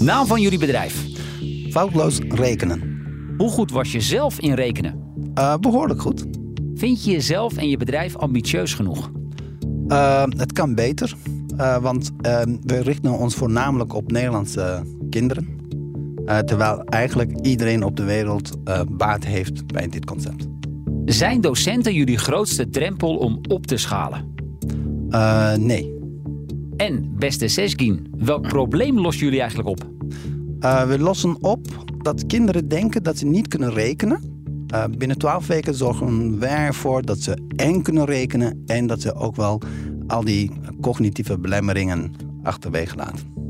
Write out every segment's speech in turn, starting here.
Naam van jullie bedrijf. Foutloos rekenen. Hoe goed was je zelf in rekenen? Uh, behoorlijk goed. Vind je jezelf en je bedrijf ambitieus genoeg? Uh, het kan beter, uh, want we richten ons voornamelijk op Nederlandse kinderen. terwijl eigenlijk iedereen op de wereld baat heeft bij dit concept. Zijn docenten jullie grootste drempel om op te schalen? nee. En beste Sesgin, welk probleem lossen jullie eigenlijk op? we lossen op dat kinderen denken dat ze niet kunnen rekenen. Uh, binnen twaalf weken zorgen we ervoor dat ze en kunnen rekenen en dat ze ook wel al die cognitieve belemmeringen achterwege laten.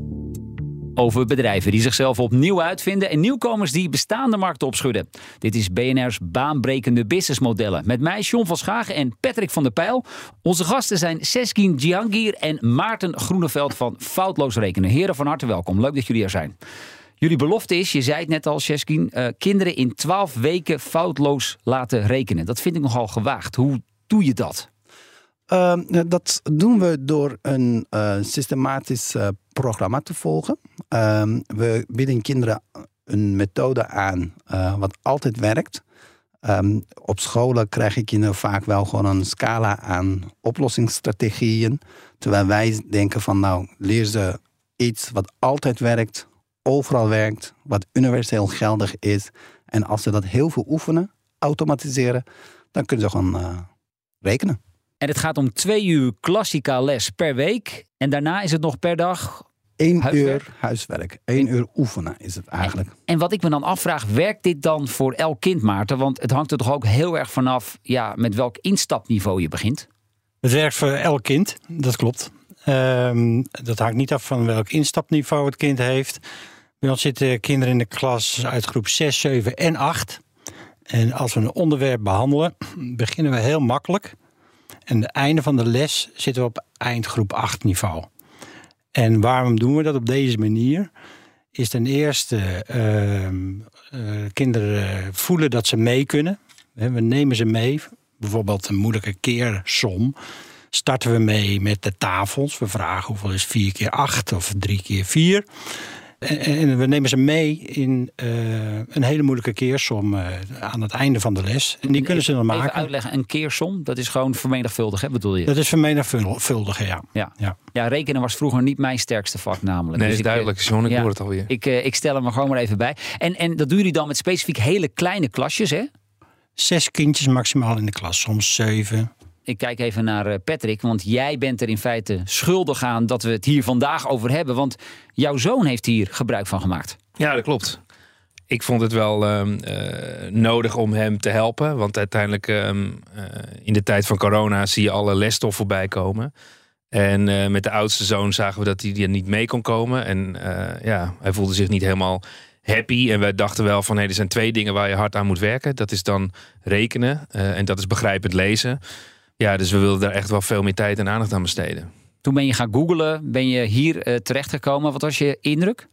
Over bedrijven die zichzelf opnieuw uitvinden en nieuwkomers die bestaande markten opschudden. Dit is BNR's baanbrekende businessmodellen. Met mij John van Schagen en Patrick van der Pijl. Onze gasten zijn Seskin Djihangir en Maarten Groeneveld van Foutloos Rekenen. Heren, van harte welkom. Leuk dat jullie er zijn. Jullie belofte is, je zei het net al, Sheskin, uh, kinderen in twaalf weken foutloos laten rekenen. Dat vind ik nogal gewaagd. Hoe doe je dat? Uh, dat doen we door een uh, systematisch uh, programma te volgen. Ehm, we bieden kinderen een methode aan uh, wat altijd werkt. Um, op scholen krijgen kinderen vaak wel gewoon een scala aan oplossingsstrategieën. Terwijl wij denken van nou, leer ze iets wat altijd werkt, overal werkt, wat universeel geldig is. En als ze dat heel veel oefenen, automatiseren, dan kunnen ze gewoon uh, rekenen. En het gaat om twee uur klassica les per week. En daarna is het nog per dag. Eén uur huiswerk. Eén uur oefenen is het eigenlijk. En, en, wat ik me dan afvraag, werkt dit dan voor elk kind, Maarten? Want het hangt er toch ook heel erg vanaf ja, met welk instapniveau je begint? Het werkt voor elk kind, dat klopt. Um, dat hangt niet af van welk instapniveau het kind heeft. Bij ons zitten kinderen in de klas uit groep 6, 7 en 8. En als we een onderwerp behandelen, beginnen we heel makkelijk. En het einde van de les zitten we op eindgroep 8 niveau. En waarom doen we dat op deze manier? Is ten eerste uh, kinderen voelen dat ze mee kunnen. We nemen ze mee. Bijvoorbeeld een moeilijke keersom. Starten we mee met de tafels. We vragen hoeveel is 4 keer 8 of 3 keer 4. En we nemen ze mee in uh, een hele moeilijke keersom uh, aan het einde van de les. En die kunnen ze dan maken. Even uitleggen, een keersom, dat is gewoon vermenigvuldigen, bedoel je? Dat is vermenigvuldigen, ja. Ja. ja. ja. rekenen was vroeger niet mijn sterkste vak namelijk. Nee, dus is duidelijk. Ik, John, ik ja, hoor het alweer. Ik, uh, ik stel hem er gewoon maar even bij. En, en dat doen jullie dan met specifiek hele kleine klasjes, hè? Zes kindjes maximaal in de klas, soms zeven ik kijk even naar eh, Patrick, want jij bent er in feite schuldig aan dat we het hier vandaag over hebben. Want jouw zoon heeft hier gebruik van gemaakt. Ja, dat klopt. Ik vond het wel uh, nodig om hem te helpen. Want uiteindelijk uh, in de tijd van corona zie je alle lesstof voorbij komen. En met de oudste zoon zagen we dat hij er niet mee kon komen. En ja, hij voelde zich niet helemaal happy. En wij dachten wel van hé, er zijn twee dingen waar je hard aan moet werken. Dat is dan rekenen en dat is begrijpend lezen. Ja, dus we wilden daar echt wel veel meer tijd en aandacht aan besteden. Toen ben je gaan googlen, ben je hier uh, terechtgekomen. Wat was je indruk?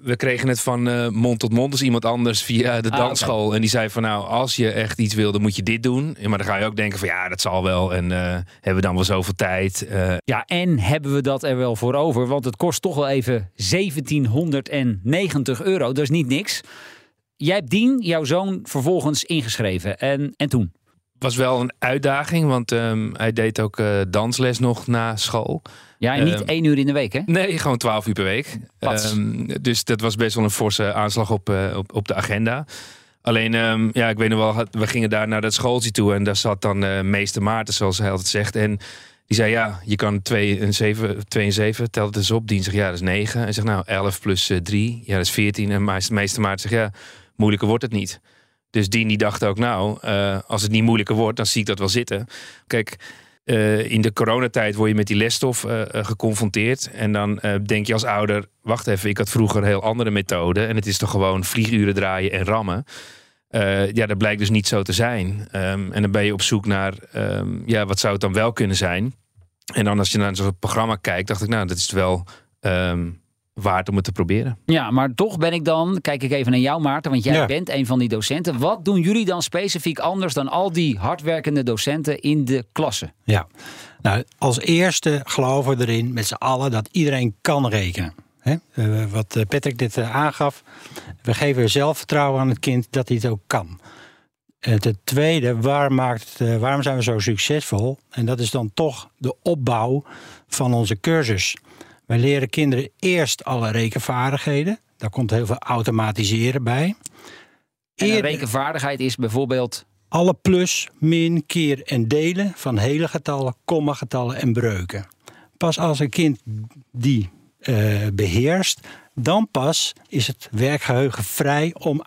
We kregen het van uh, mond tot mond, dus iemand anders via de ah, dansschool. En die zei van nou, als je echt iets wilde, moet je dit doen. Maar dan ga je ook denken van ja, dat zal wel. En uh, hebben we dan wel zoveel tijd. Ja, en hebben we dat er wel voor over? Want het kost toch wel even 1790 euro. Dat is niet niks. Jij hebt Dien, jouw zoon, vervolgens ingeschreven. En, en toen? Was wel een uitdaging, want um, hij deed ook uh, dansles nog na school. Ja, en niet um, één uur in de week, hè? Nee, gewoon twaalf uur per week. Um, dus dat was best wel een forse aanslag op, uh, op, op, de agenda. Alleen, ja, ik weet nog wel, we gingen daar naar dat schooltje toe en daar zat dan uh, meester Maarten, zoals hij altijd zegt. En die zei, ja, je kan 2 en 7, 2 en 7, tel het eens op. Dien zegt, ja, dat is 9. En zegt, nou, 11 plus 3, ja, dat is 14. En meester Maarten zegt, ja, moeilijker wordt het niet. Dus Dien die dacht ook, nou, uh, als het niet moeilijker wordt, dan zie ik dat wel zitten. Kijk, eh, in de coronatijd word je met die lesstof uh, geconfronteerd. En dan denk je als ouder, wacht even, ik had vroeger heel andere methode. En het is toch gewoon vlieguren draaien en rammen. ja, dat blijkt dus niet zo te zijn. Um, en dan ben je op zoek naar, um, ja, wat zou het dan wel kunnen zijn? En dan als je naar zo'n programma kijkt, dacht ik, nou, dat is wel um, waard om het te proberen. Ja, maar toch ben ik dan, kijk ik even naar jou Maarten, want jij bent een van die docenten. Wat doen jullie dan specifiek anders dan al die hardwerkende docenten in de klasse? Ja, nou als eerste geloven we erin met z'n allen dat iedereen kan rekenen. He? Uh, wat eh, Patrick dit uh, aangaf, we geven zelfvertrouwen aan het kind dat hij het ook kan. En ten tweede, waar maakt het, waarom zijn we zo succesvol? En dat is dan toch de opbouw van onze cursus. Wij leren kinderen eerst alle rekenvaardigheden. Daar komt heel veel automatiseren bij. En rekenvaardigheid is bijvoorbeeld. Alle plus, min, keer en delen van hele getallen, kommagetallen en breuken. Pas als een kind die uh, beheerst, dan pas is het werkgeheugen vrij om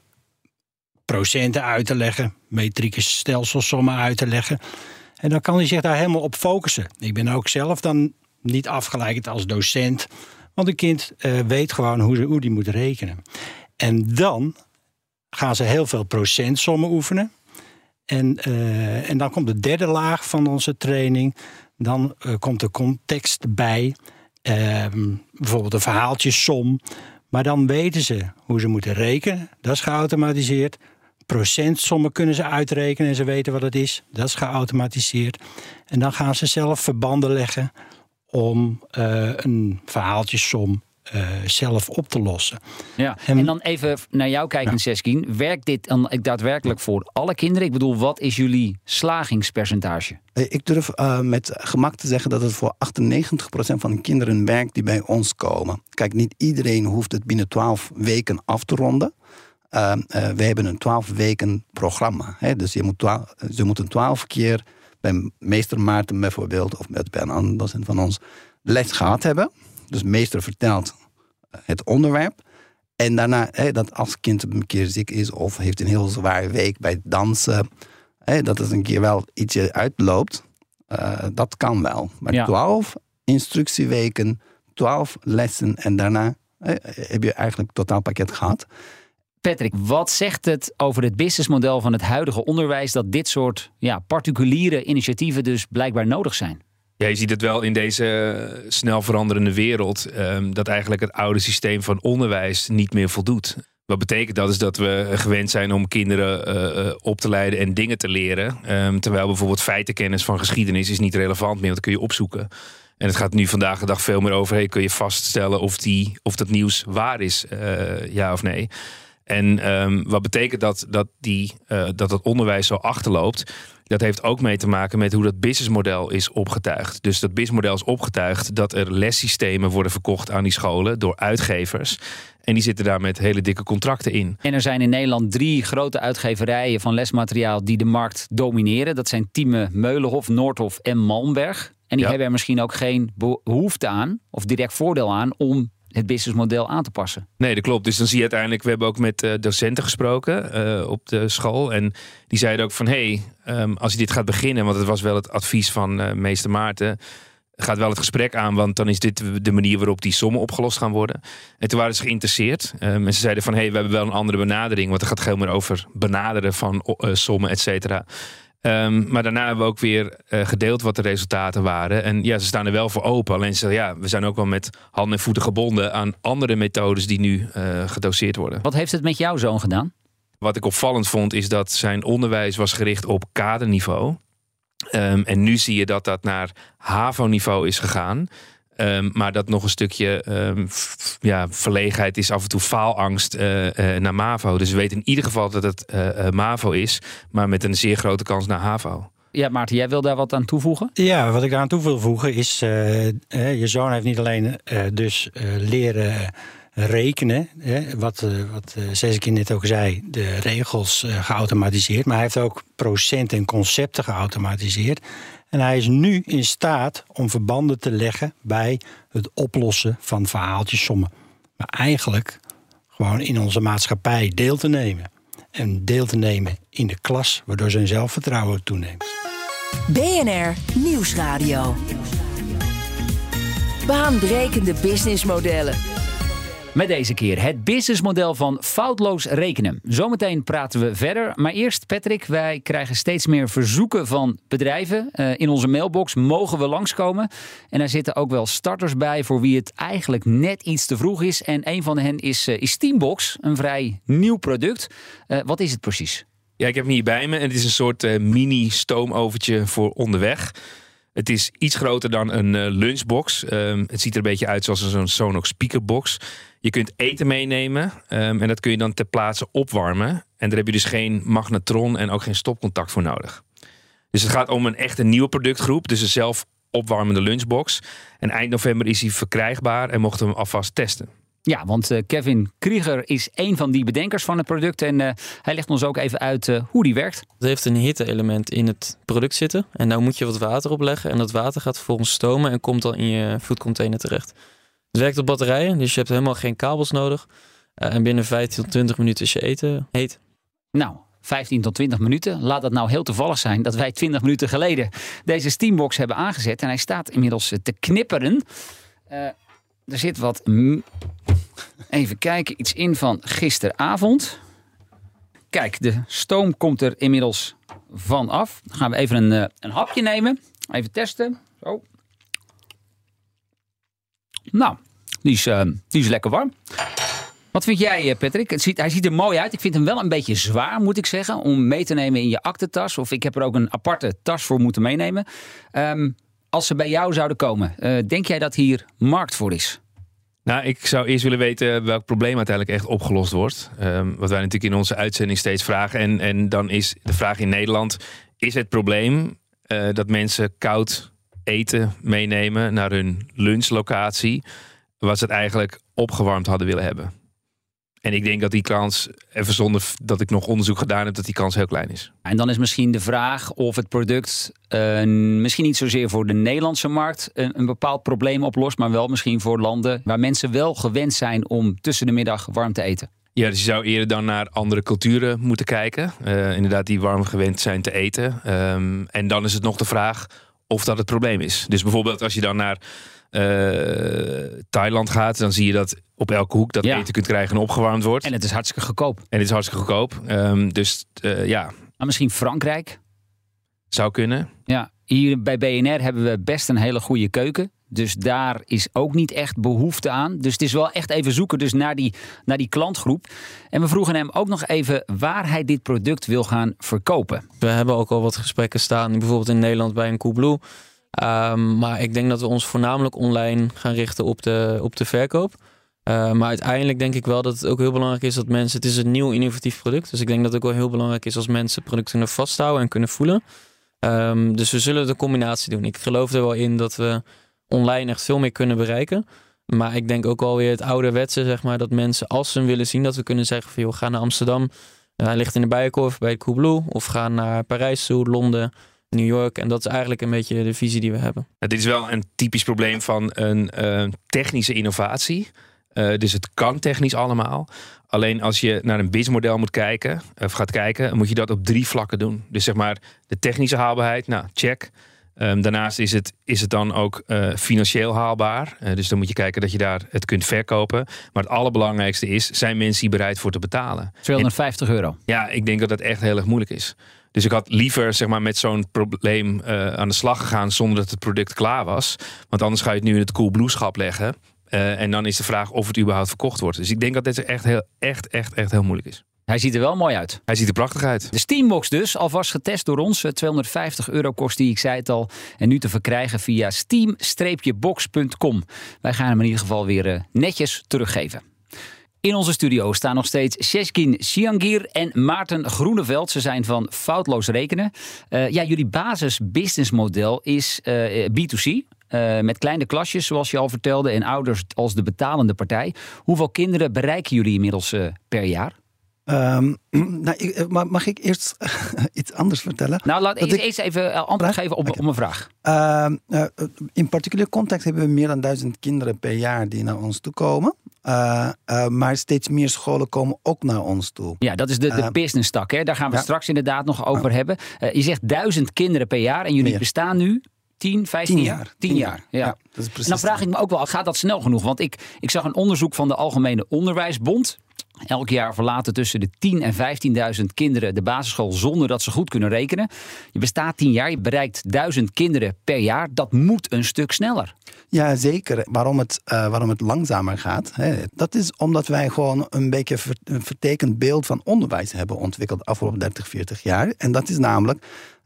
procenten uit te leggen, metrieke stelselsommen uit te leggen. En dan kan hij zich daar helemaal op focussen. Ik ben ook zelf dan niet afgeleid als docent. Want een kind uh, weet gewoon hoe, ze, hoe die moet rekenen. En dan gaan ze heel veel procentsommen oefenen. En, uh, en dan komt de derde laag van onze training. Dan uh, komt de context bij. Ehm, bijvoorbeeld een verhaaltjesom. Maar dan weten ze hoe ze moeten rekenen. Dat is geautomatiseerd. Procentsommen kunnen ze uitrekenen en ze weten wat het is. Dat is geautomatiseerd. En dan gaan ze zelf verbanden leggen om uh, een verhaaltjesom uh, zelf op te lossen. Ja, en, dan even naar jou kijken, ja. Seskin. Werkt dit dan daadwerkelijk voor alle kinderen? Ik bedoel, wat is jullie slagingspercentage? Ik durf uh, met gemak te zeggen dat het voor 98% van de kinderen werkt die bij ons komen. Kijk, niet iedereen hoeft het binnen 12 weken af te ronden. Uh, we hebben een 12 weken programma. Hè? Dus je moet 12, ze moeten 12 keer bij meester Maarten bijvoorbeeld, of bij een ander docent van ons, les gehad hebben. Dus meester vertelt eh, het onderwerp. En daarna, hè, dat als kind een keer ziek is of heeft een heel zware week bij dansen, hè, dat het een keer wel ietsje uitloopt, uh, dat kan wel. Maar twaalf instructieweken, twaalf lessen en daarna heb je eigenlijk totaalpakket gehad. Patrick, wat zegt het over het businessmodel van het huidige onderwijs dat dit soort ja, particuliere initiatieven dus blijkbaar nodig zijn? Ja, je ziet het wel in deze snel veranderende wereld, um, dat eigenlijk het oude systeem van onderwijs niet meer voldoet. Wat betekent dat is dat we gewend zijn om kinderen uh, op te leiden en dingen te leren. Um, terwijl bijvoorbeeld feitenkennis van geschiedenis is niet relevant meer, want dat kun je opzoeken. En het gaat nu vandaag de dag veel meer over, kun je vaststellen of, die, of dat nieuws waar is, ja of nee. En um, wat betekent dat dat, die, uh, dat het onderwijs zo achterloopt? Dat heeft ook mee te maken met hoe dat businessmodel is opgetuigd. Dus dat businessmodel is opgetuigd dat er lessystemen worden verkocht aan die scholen door uitgevers. En die zitten daar met hele dikke contracten in. En er zijn in Nederland drie grote uitgeverijen van lesmateriaal die de markt domineren. Dat zijn Tieme, Meulenhof, Noordhof en Malmberg. En die ja. hebben er misschien ook geen behoefte aan of direct voordeel aan om het businessmodel aan te passen. Nee, dat klopt. Dus dan zie je uiteindelijk, we hebben ook met uh, docenten gesproken uh, op de school. En die zeiden ook van, hé, hey, um, als je dit gaat beginnen, want het was wel het advies van uh, meester Maarten, gaat wel het gesprek aan, want dan is dit de manier waarop die sommen opgelost gaan worden. En toen waren ze geïnteresseerd. Um, en ze zeiden van, hey, we hebben wel een andere benadering, want het gaat veel meer over benaderen van sommen, et cetera. Um, maar daarna hebben we ook weer uh, gedeeld wat de resultaten waren. En ja, ze staan er wel voor open. Alleen ze ja, we zijn ook wel met handen en voeten gebonden aan andere methodes die nu uh, gedoseerd worden. Wat heeft het met jouw zoon gedaan? Wat ik opvallend vond, is dat zijn onderwijs was gericht op kaderniveau. Um, en nu zie je dat dat naar HAVO-niveau is gegaan. Um, maar dat nog een stukje um, ja, verlegenheid is, af en toe faalangst uh, uh, naar MAVO. Dus we weten in ieder geval dat het uh, MAVO is, maar met een zeer grote kans naar HAVO. Ja, Maarten, jij wil daar wat aan toevoegen? Ja, wat ik aan toe wil voegen is, je zoon heeft niet alleen dus leren rekenen, wat, wat Sezekin net ook zei, de regels geautomatiseerd, maar hij heeft ook procenten en concepten geautomatiseerd. En hij is nu in staat om verbanden te leggen bij het oplossen van verhaaltjesommen. Maar eigenlijk gewoon in onze maatschappij deel te nemen. En deel te nemen in de klas, waardoor zijn zelfvertrouwen toeneemt. BNR Nieuwsradio. Baanbrekende businessmodellen. Met deze keer het businessmodel van foutloos rekenen. Zometeen praten we verder. Maar eerst, Patrick, wij krijgen steeds meer verzoeken van bedrijven. Uh, in onze mailbox mogen we langskomen. En daar zitten ook wel starters bij voor wie het eigenlijk net iets te vroeg is. En een van hen is, uh, is Teambox, een vrij nieuw product. Uh, wat is het precies? Ja, ik heb hem hier bij me. En het is een soort mini stoomovertje voor onderweg. Het is iets groter dan een lunchbox. Um, het ziet er een beetje uit zoals zo'n Sonox speakerbox. Je kunt eten meenemen um, en dat kun je dan ter plaatse opwarmen. En daar heb je dus geen magnetron en ook geen stopcontact voor nodig. Dus het gaat om een echte nieuwe productgroep. Dus een zelf opwarmende lunchbox. En eind november is hij verkrijgbaar en mochten we hem alvast testen. Ja, want uh, Kevin Krieger is een van die bedenkers van het product. En uh, hij legt ons ook even uit uh, hoe die werkt. Het heeft een hitte-element in het product zitten. En daar moet je wat water op leggen. En dat water gaat vervolgens stomen en komt dan in je foodcontainer terecht. Het werkt op batterijen, dus je hebt helemaal geen kabels nodig. en binnen 15 tot 20 minuten is je eten heet. Nou, 15 tot 20 minuten. Laat dat nou heel toevallig zijn dat wij 20 minuten geleden deze Steambox hebben aangezet. En hij staat inmiddels te knipperen. Er zit wat. Even kijken, iets in van gisteravond. Kijk, de stoom komt er inmiddels van af. Dan gaan we even een, een hapje nemen. Even testen. Zo. Nou, die is, uh, die is lekker warm. Wat vind jij, eh, Patrick? Het ziet, hij ziet er mooi uit. Ik vind hem wel een beetje zwaar, moet ik zeggen, om mee te nemen in je aktentas. Of ik heb er ook een aparte tas voor moeten meenemen. Um, als ze bij jou zouden komen, uh, denk jij dat hier markt voor is? Nou, ik zou eerst willen weten welk probleem uiteindelijk echt opgelost wordt. Um, wat wij natuurlijk in onze uitzending steeds vragen. En, en dan is de vraag in Nederland: is het probleem dat mensen koud eten meenemen naar hun lunchlocatie, wat ze het eigenlijk opgewarmd hadden willen hebben? En ik denk dat die kans, even zonder dat ik nog onderzoek gedaan heb, dat die kans heel klein is. En dan is misschien de vraag of het product uh, misschien niet zozeer voor de Nederlandse markt een, een, bepaald probleem oplost, maar wel misschien voor landen waar mensen wel gewend zijn om tussen de middag warm te eten. Ja, dus je zou eerder dan naar andere culturen moeten kijken. Uh, inderdaad, die warm gewend zijn te eten. Um, en dan is het nog de vraag of dat het probleem is. Dus bijvoorbeeld als je dan naar uh, Thailand gaat, dan zie je dat op elke hoek dat ja. eten kunt krijgen en opgewarmd wordt. En het is hartstikke goedkoop. En het is hartstikke goedkoop. Um, dus uh, ja. Maar misschien Frankrijk? Zou kunnen. Ja, hier bij BNR hebben we best een hele goede keuken. Dus daar is ook niet echt behoefte aan. Dus het is wel echt even zoeken dus naar, die, naar die klantgroep. En we vroegen hem ook nog even waar hij dit product wil gaan verkopen. We hebben ook al wat gesprekken staan, bijvoorbeeld in Nederland bij een Coolblue. Um, maar ik denk dat we ons voornamelijk online gaan richten op de, op de verkoop. Uh, maar uiteindelijk denk ik wel dat het ook heel belangrijk is dat mensen. Het is een nieuw innovatief product. Dus ik denk dat het ook wel heel belangrijk is als mensen het product kunnen vasthouden en kunnen voelen. Um, dus we zullen de combinatie doen. Ik geloof er wel in dat we online echt veel meer kunnen bereiken. Maar ik denk ook alweer het ouderwetse, zeg maar, dat mensen als ze hem willen zien, dat we kunnen zeggen van joh, ga naar Amsterdam. Hij ligt in de Bijenkorf bij Coolblue. Of ga naar Parijs toe, Londen. New York. En dat is eigenlijk een beetje de visie die we hebben. dit is wel een typisch probleem van een uh, technische innovatie. Uh, dus het kan technisch allemaal. Alleen als je naar een businessmodel moet kijken, of gaat kijken, moet je dat op drie vlakken doen. Dus zeg maar de technische haalbaarheid, nou check. Um, daarnaast is het, is het dan ook uh, financieel haalbaar. Uh, dus dan moet je kijken dat je daar het kunt verkopen. Maar het allerbelangrijkste is, zijn mensen hier bereid voor te betalen? 250 euro. Ja, ik denk dat dat echt heel erg moeilijk is. Dus ik had liever zeg maar, met zo'n probleem uh, aan de slag gegaan zonder dat het product klaar was. Want anders ga je het nu in het cool schap leggen. En dan is de vraag of het überhaupt verkocht wordt. Dus ik denk dat dit echt, heel, echt, echt, echt heel moeilijk is. Hij ziet er wel mooi uit. Hij ziet er prachtig uit. De Steambox dus, alvast getest door ons. 250 euro kost die, ik zei het al. En nu te verkrijgen via steam-box.com. Wij gaan hem in ieder geval weer uh, netjes teruggeven. In onze studio staan nog steeds Sheshkin Siangir en Maarten Groeneveld. Ze zijn van Foutloos Rekenen. Uh, ja, jullie basis businessmodel is uh, B2C. Uh, met kleine klasjes, zoals je al vertelde, en ouders als de betalende partij. Hoeveel kinderen bereiken jullie inmiddels per jaar? Um, nou, ik, mag ik eerst iets anders vertellen? Nou, laat ik... eerst even antwoord geven op, okay. op mijn vraag. Uh, uh, in particulier context hebben we meer dan duizend kinderen per jaar die naar ons toe komen. Uh, maar steeds meer scholen komen ook naar ons toe. Ja, dat is de, de Uh, business tak. Hè? Daar gaan we ja. straks inderdaad nog over hebben. Je zegt duizend kinderen per jaar en jullie Meer. bestaan nu 10, 15 Tien jaar. Tien jaar. Ja. dat is precies. En dan vraag ik me ook wel, gaat dat snel genoeg? Want ik, ik zag een onderzoek van de Algemene Onderwijsbond. Elk jaar verlaten tussen de 10 en 15.000 kinderen de basisschool zonder dat ze goed kunnen rekenen. Je bestaat 10 jaar, je bereikt 1000 kinderen per jaar. Dat moet een stuk sneller. Ja, zeker. Waarom het, uh, waarom het langzamer gaat, hè, dat is omdat wij gewoon een beetje een vertekend beeld van onderwijs hebben ontwikkeld de afgelopen 30, 40 jaar. En dat is namelijk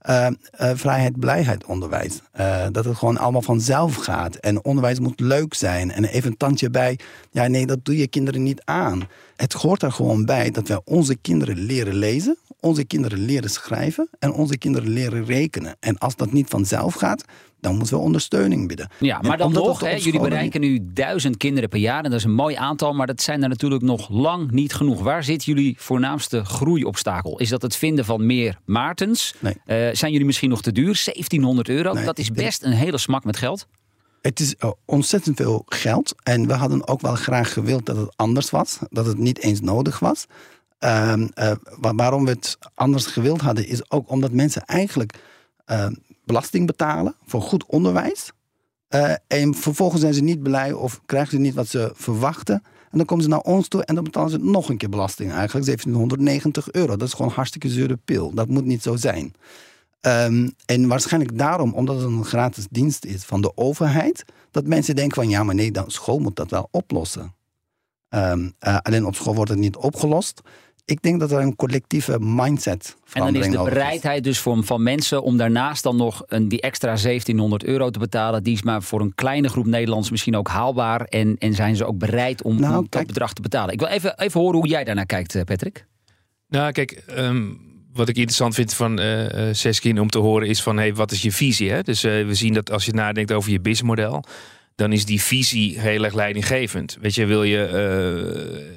uh, uh, vrijheid, blijheid onderwijs. Uh, dat het gewoon allemaal vanzelf gaat. En onderwijs moet leuk zijn. En even een tandje bij. Ja, nee, dat doe je kinderen niet aan. Het hoort er gewoon bij dat wij onze kinderen leren lezen. Onze kinderen leren schrijven. En onze kinderen leren rekenen. En als dat niet vanzelf gaat, dan moeten we ondersteuning bieden. Ja, maar En dan nog, hè, jullie bereiken nu duizend kinderen per jaar. En dat is een mooi aantal, maar dat zijn er natuurlijk nog lang niet genoeg. Waar zit jullie voornaamste groeiobstakel? Is dat het vinden van meer Maartens? Nee. Uh, zijn jullie misschien nog te duur? 1700 euro, Nee, dat is best een hele smak met geld. Het is uh, ontzettend veel geld. En we hadden ook wel graag gewild dat het anders was. Dat het niet eens nodig was. Ehm, uh, wa- waarom we het anders gewild hadden, is ook omdat mensen eigenlijk uh, belasting betalen voor goed onderwijs. En vervolgens zijn ze niet blij of krijgen ze niet wat ze verwachten. En dan komen ze naar ons toe en dan betalen ze nog een keer belasting eigenlijk. 1790 euro. Dat is gewoon een hartstikke zure pil. Dat moet niet zo zijn. Um, en waarschijnlijk daarom, omdat het een gratis dienst is van de overheid, dat mensen denken van ja, maar nee, dan school moet dat wel oplossen. Um, uh, alleen op school wordt het niet opgelost. Ik denk dat er een collectieve mindset En dan is de bereidheid dus voor, van mensen om daarnaast dan nog een, die extra 1700 euro te betalen. Die is maar voor een kleine groep Nederlands misschien ook haalbaar. En, en zijn ze ook bereid om, Nou, om dat bedrag te betalen. Ik wil even, even horen hoe jij daarnaar kijkt, eh, Patrick. Nou, kijk, ehm, wat ik interessant vind van eh, Seskin om te horen is van, hey, wat is je visie? Hè? Dus eh, we zien dat als je nadenkt over je businessmodel, dan is die visie heel erg leidinggevend. Weet je, wil je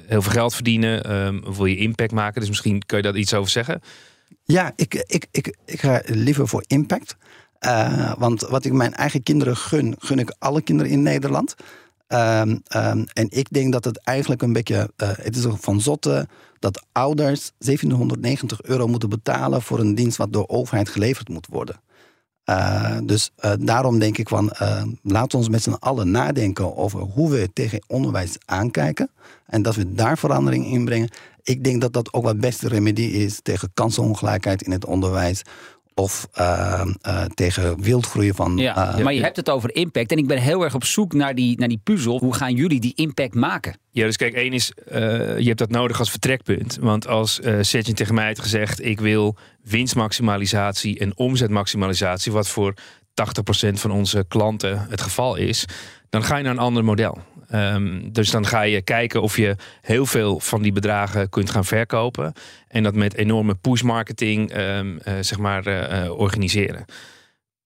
heel veel geld verdienen, of wil je impact maken? Dus misschien kun je daar iets over zeggen. Ja, ik, ik, ik, ik ga liever voor impact. Uh, want wat ik mijn eigen kinderen gun, gun ik alle kinderen in Nederland. Um, um, en ik denk dat het eigenlijk een beetje, uh, het is van zotte dat ouders 1790 euro moeten betalen voor een dienst wat door overheid geleverd moet worden. Uh, dus daarom denk ik van, laten we met z'n allen nadenken over hoe we tegen onderwijs aankijken. En dat we daar verandering in brengen. Ik denk dat dat ook wat beste remedie is tegen kansenongelijkheid in het onderwijs. Of uh, uh, tegen wildgroei van. Ja, uh, maar je hebt het over impact. En ik ben heel erg op zoek naar die, naar die puzzel. Hoe gaan jullie die impact maken? Ja, dus kijk, één is, uh, je hebt dat nodig als vertrekpunt. Want als uh, Setjen tegen mij had gezegd, ik wil winstmaximalisatie en omzetmaximalisatie, wat voor 80% van onze klanten het geval is, dan ga je naar een ander model. Um, dus dan ga je kijken of je heel veel van die bedragen kunt gaan verkopen. En dat met enorme push marketing um, uh, zeg maar, uh, organiseren.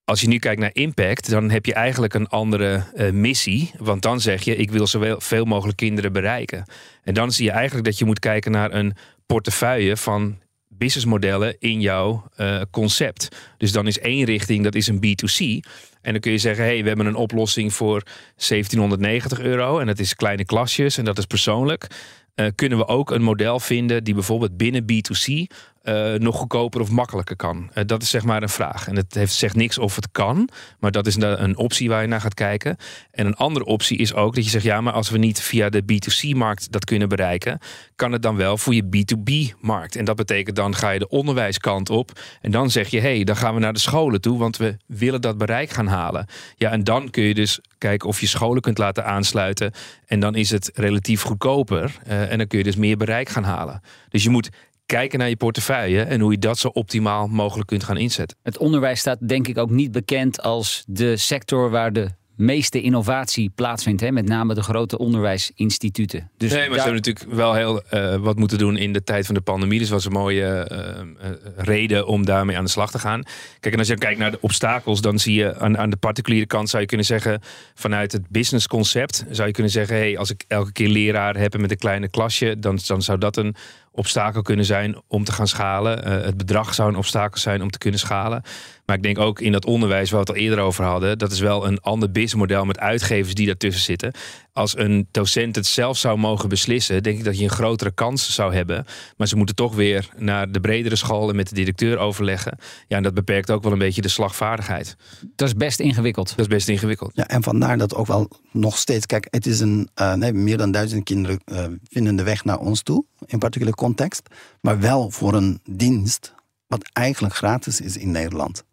Als je nu kijkt naar impact, dan heb je eigenlijk een andere missie. Want dan zeg je, ik wil zoveel mogelijk kinderen bereiken. En dan zie je eigenlijk dat je moet kijken naar een portefeuille van businessmodellen in jouw concept. Dus dan is één richting, dat is een B2C. En dan kun je zeggen, hey, we hebben een oplossing voor 1790 euro. En dat is kleine klasjes en dat is persoonlijk. Uh, kunnen we ook een model vinden die bijvoorbeeld binnen B2C uh, nog goedkoper of makkelijker kan? Uh, dat is zeg maar een vraag. En het heeft, zegt niks of het kan, maar dat is een optie waar je naar gaat kijken. En een andere optie is ook dat je zegt, ja, maar als we niet via de B2C-markt dat kunnen bereiken, kan het dan wel voor je B2B-markt. En dat betekent dan ga je de onderwijskant op en dan zeg je, hé, hey, dan gaan we naar de scholen toe, want we willen dat bereik gaan halen. Ja, en dan kun je dus kijken of je scholen kunt laten aansluiten. En dan is het relatief goedkoper. Uh, en dan kun je dus meer bereik gaan halen. Dus je moet kijken naar je portefeuille en hoe je dat zo optimaal mogelijk kunt gaan inzetten. Het onderwijs staat denk ik ook niet bekend als de sector waar de meeste innovatie plaatsvindt. Hè? Met name de grote onderwijsinstituten. Dus nee, maar daar... ze hebben natuurlijk wel heel uh, wat moeten doen in de tijd van de pandemie. Dus was een mooie uh, uh, reden om daarmee aan de slag te gaan. Kijk, en als je kijkt naar de obstakels, dan zie je aan, aan de particuliere kant zou je kunnen zeggen, vanuit het businessconcept zou je kunnen zeggen, hey, als ik elke keer leraar heb met een kleine klasje, dan, dan zou dat een obstakel kunnen zijn om te gaan schalen. Eh, het bedrag zou een obstakel zijn om te kunnen schalen. Maar ik denk ook in dat onderwijs waar we het al eerder over hadden, dat is wel een ander businessmodel met uitgevers die daartussen zitten. Als een docent het zelf zou mogen beslissen, denk ik dat je een grotere kans zou hebben. Maar ze moeten toch weer naar de bredere scholen met de directeur overleggen. Ja, en dat beperkt ook wel een beetje de slagvaardigheid. Dat is best ingewikkeld. Dat is best ingewikkeld. Ja, en vandaar dat ook wel nog steeds, kijk, het is een, uh, nee, meer dan duizend kinderen uh, vinden de weg naar ons toe, in particular context, maar wel voor een dienst wat eigenlijk gratis is in Nederland.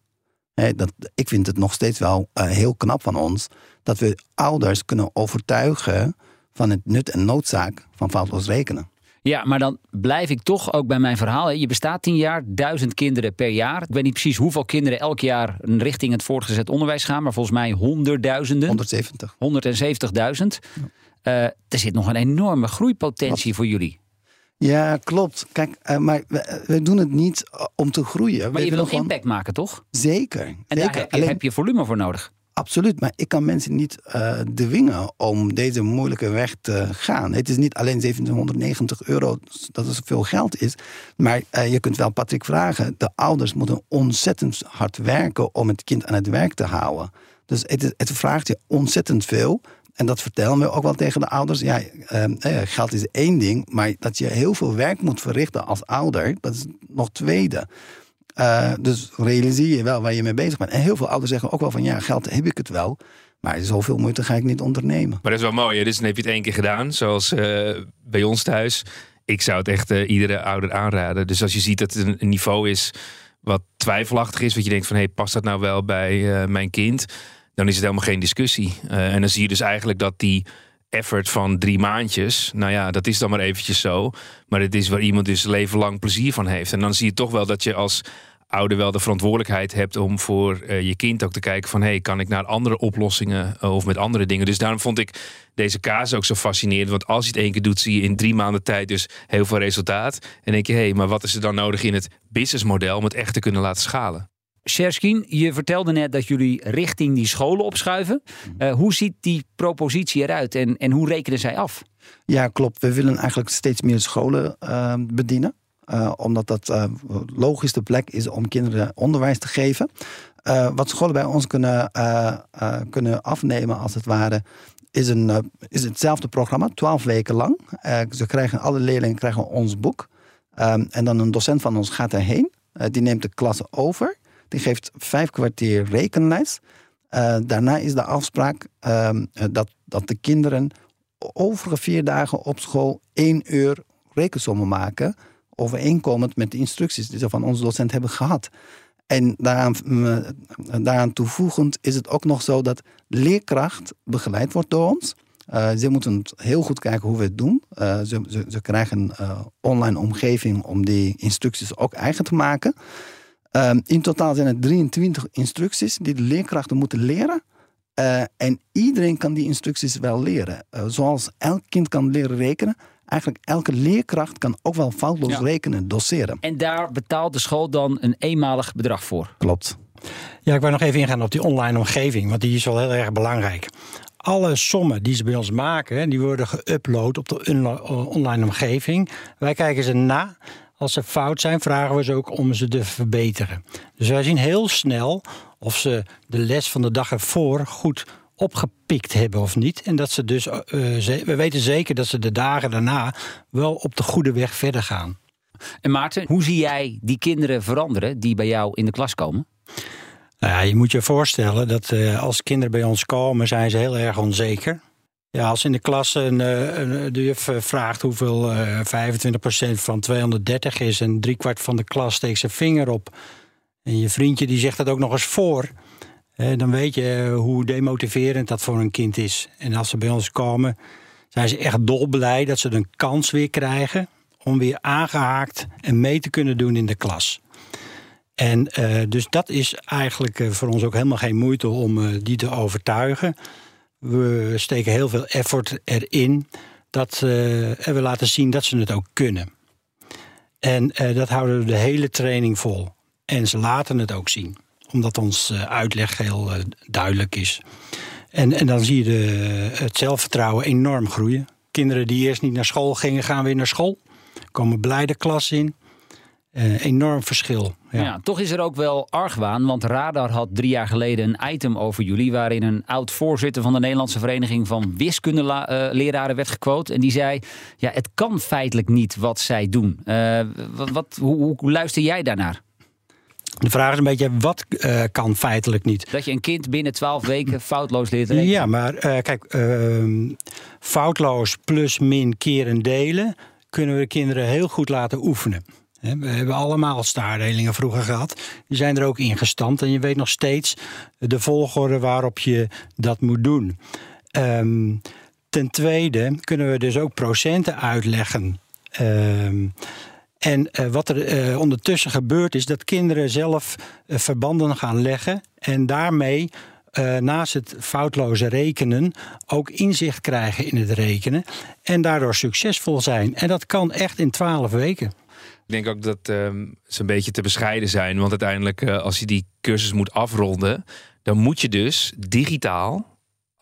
Dat, ik vind het nog steeds wel uh, heel knap van ons dat we ouders kunnen overtuigen van het nut en noodzaak van foutloos rekenen. Ja, maar dan blijf ik toch ook bij mijn verhaal. Je bestaat tien jaar, duizend kinderen per jaar. Ik weet niet precies hoeveel kinderen elk jaar richting het voortgezet onderwijs gaan, maar volgens mij honderdduizenden. 170. 170.000. Uh, er zit nog een enorme groeipotentie Wat? voor jullie. Ja, klopt. Kijk, uh, maar we, we, doen het niet om te groeien. Maar we je wil gewoon... impact maken, toch? Zeker. En zeker. daar heb je, Alleen... heb je volume voor nodig. Absoluut, maar ik kan mensen niet uh, dwingen om deze moeilijke weg te gaan. Het is niet alleen 1790 euro dat het veel geld is. Maar uh, je kunt wel Patrick vragen. De ouders moeten ontzettend hard werken om het kind aan het werk te houden. Dus het, het vraagt je ontzettend veel. En dat vertellen we ook wel tegen de ouders. Ja, uh, geld is één ding, maar dat je heel veel werk moet verrichten als ouder, dat is nog tweede. Uh, dus realiseer je wel waar je mee bezig bent. En heel veel ouders zeggen ook wel van ja, geld heb ik het wel. Maar zoveel moeite ga ik niet ondernemen. Maar dat is wel mooi. Dus dan heb je het één keer gedaan. Zoals uh, bij ons thuis. Ik zou het echt iedere ouder aanraden. Dus als je ziet dat het een, niveau is wat twijfelachtig is. Wat je denkt van hey, past dat nou wel bij mijn kind? Dan is het helemaal geen discussie. en dan zie je dus eigenlijk dat die effort van drie maandjes. Nou ja, dat is dan maar eventjes zo. Maar het is waar iemand dus leven lang plezier van heeft. En dan zie je toch wel dat je als ouder wel de verantwoordelijkheid hebt om voor uh, je kind ook te kijken van hey, kan ik naar andere oplossingen uh, of met andere dingen. Dus daarom vond ik deze kaas ook zo fascinerend. Want als je het één keer doet, zie je in drie maanden tijd dus heel veel resultaat. En denk je, hé, hey, maar wat is er dan nodig in het businessmodel om het echt te kunnen laten schalen? Sherskin, je vertelde net dat jullie richting die scholen opschuiven. Uh, hoe ziet die propositie eruit en, en hoe rekenen zij af? Ja, klopt. We willen eigenlijk steeds meer scholen uh, bedienen. Uh, omdat dat uh, logisch de plek is om kinderen onderwijs te geven. Wat scholen bij ons kunnen, kunnen afnemen, als het ware, is, een, is hetzelfde programma, twaalf weken lang. ze krijgen, alle leerlingen krijgen ons boek. Um, en dan een docent van ons gaat erheen. die neemt de klas over. Die geeft vijf kwartier rekenles. daarna is de afspraak um, dat, dat de kinderen overige vier dagen op school één uur rekensommen maken overeenkomend met de instructies die ze van onze docent hebben gehad. En daaraan, daaraan toevoegend is het ook nog zo dat leerkracht begeleid wordt door ons. Uh, ze moeten heel goed kijken hoe we het doen. Ze, ze, krijgen een online omgeving om die instructies ook eigen te maken. In totaal zijn er 23 instructies die de leerkrachten moeten leren. en iedereen kan die instructies wel leren. zoals elk kind kan leren rekenen, eigenlijk elke leerkracht kan ook wel foutloos ja. rekenen, doseren. En daar betaalt de school dan een eenmalig bedrag voor? Klopt. Ja, ik wil nog even ingaan op die online omgeving, want die is wel heel erg belangrijk. Alle sommen die ze bij ons maken, die worden geüpload op de online omgeving. Wij kijken ze na. Als ze fout zijn, vragen we ze ook om ze te verbeteren. Dus wij zien heel snel of ze de les van de dag ervoor goed opgepikt hebben of niet. En dat ze dus, uh, ze, we weten zeker dat ze de dagen daarna wel op de goede weg verder gaan. En Maarten, hoe zie jij die kinderen veranderen die bij jou in de klas komen? Nou ja, je moet je voorstellen dat uh, als kinderen bij ons komen, zijn ze heel erg onzeker. Ja, als in de klas een, een, de juf vraagt hoeveel uh, 25% van 230 is en driekwart van de klas steekt zijn vinger op. En je vriendje die zegt dat ook nog eens voor. Eh, dan weet je hoe demotiverend dat voor een kind is. En als ze bij ons komen, zijn ze echt dolblij dat ze een kans weer krijgen om weer aangehaakt en mee te kunnen doen in de klas. En dus dat is eigenlijk voor ons ook helemaal geen moeite om die te overtuigen. We steken heel veel effort erin dat en we laten zien dat ze het ook kunnen. En dat houden we de hele training vol. En ze laten het ook zien omdat ons uitleg heel duidelijk is. En, en dan zie je de, het zelfvertrouwen enorm groeien. Kinderen die eerst niet naar school gingen, gaan weer naar school. komen blij de klas in. Uh, enorm verschil. Ja. ja. toch is er ook wel argwaan, want Radar had drie jaar geleden een item over jullie... waarin een oud-voorzitter van de Nederlandse Vereniging van Wiskundeleraren werd gequote. En die zei, ja, het kan feitelijk niet wat zij doen. Uh, wat, wat, hoe, hoe luister jij daarnaar? De vraag is een beetje, wat kan feitelijk niet? Dat je een kind binnen twaalf weken foutloos leert rekenen. Ja, maar kijk, uh, foutloos plus min keren delen... kunnen we de kinderen heel goed laten oefenen. We hebben allemaal staardelingen vroeger gehad. Die zijn er ook ingestampt. En je weet nog steeds de volgorde waarop je dat moet doen. Um, ten tweede kunnen we dus ook procenten uitleggen. Um, en uh, wat er uh, ondertussen gebeurt is dat kinderen zelf uh, verbanden gaan leggen en daarmee naast het foutloze rekenen ook inzicht krijgen in het rekenen en daardoor succesvol zijn. En dat kan echt in twaalf weken. Ik denk ook dat um, ze een beetje te bescheiden zijn, want uiteindelijk als je die cursus moet afronden, dan moet je dus digitaal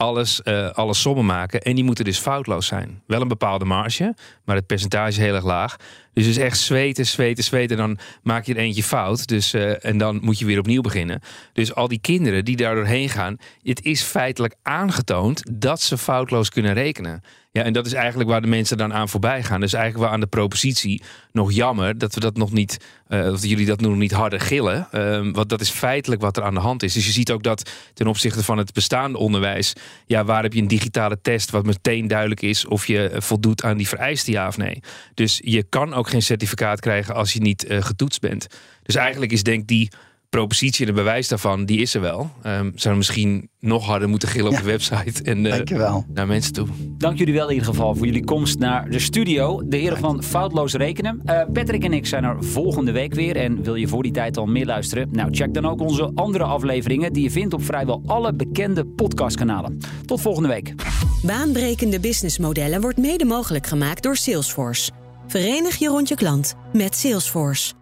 alles, uh, alle sommen maken. En die moeten dus foutloos zijn. Wel een bepaalde marge, maar het percentage is heel erg laag. Dus is echt zweten, zweten, zweten. Dan maak je er eentje fout. Dus, uh, en dan moet je weer opnieuw beginnen. Dus al die kinderen die daar doorheen gaan. Het is feitelijk aangetoond dat ze foutloos kunnen rekenen. Ja, en dat is eigenlijk waar de mensen dan aan voorbij gaan. Dus eigenlijk wel aan de propositie nog jammer dat we dat nog niet, uh, dat jullie dat nog niet harder gillen. Uh, want dat is feitelijk wat er aan de hand is. Dus je ziet ook dat ten opzichte van het bestaande onderwijs, ja, waar heb je een digitale test wat meteen duidelijk is of je voldoet aan die vereisten ja of nee. Dus je kan ook geen certificaat krijgen als je niet uh, getoetst bent. Dus eigenlijk is denk die propositie en de bewijs daarvan, die is er wel. Um, zouden misschien nog harder moeten gillen op ja. de website en uh, naar mensen toe. Dank jullie wel in ieder geval voor jullie komst naar de studio. De heren van Foutloos Rekenen. Uh, Patrick en ik zijn er volgende week weer. En wil je voor die tijd al meer luisteren? Nou, check dan ook onze andere afleveringen die je vindt op vrijwel alle bekende podcastkanalen. Tot volgende week. Baanbrekende businessmodellen wordt mede mogelijk gemaakt door Salesforce. Verenig je rond je klant met Salesforce.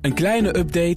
Een kleine update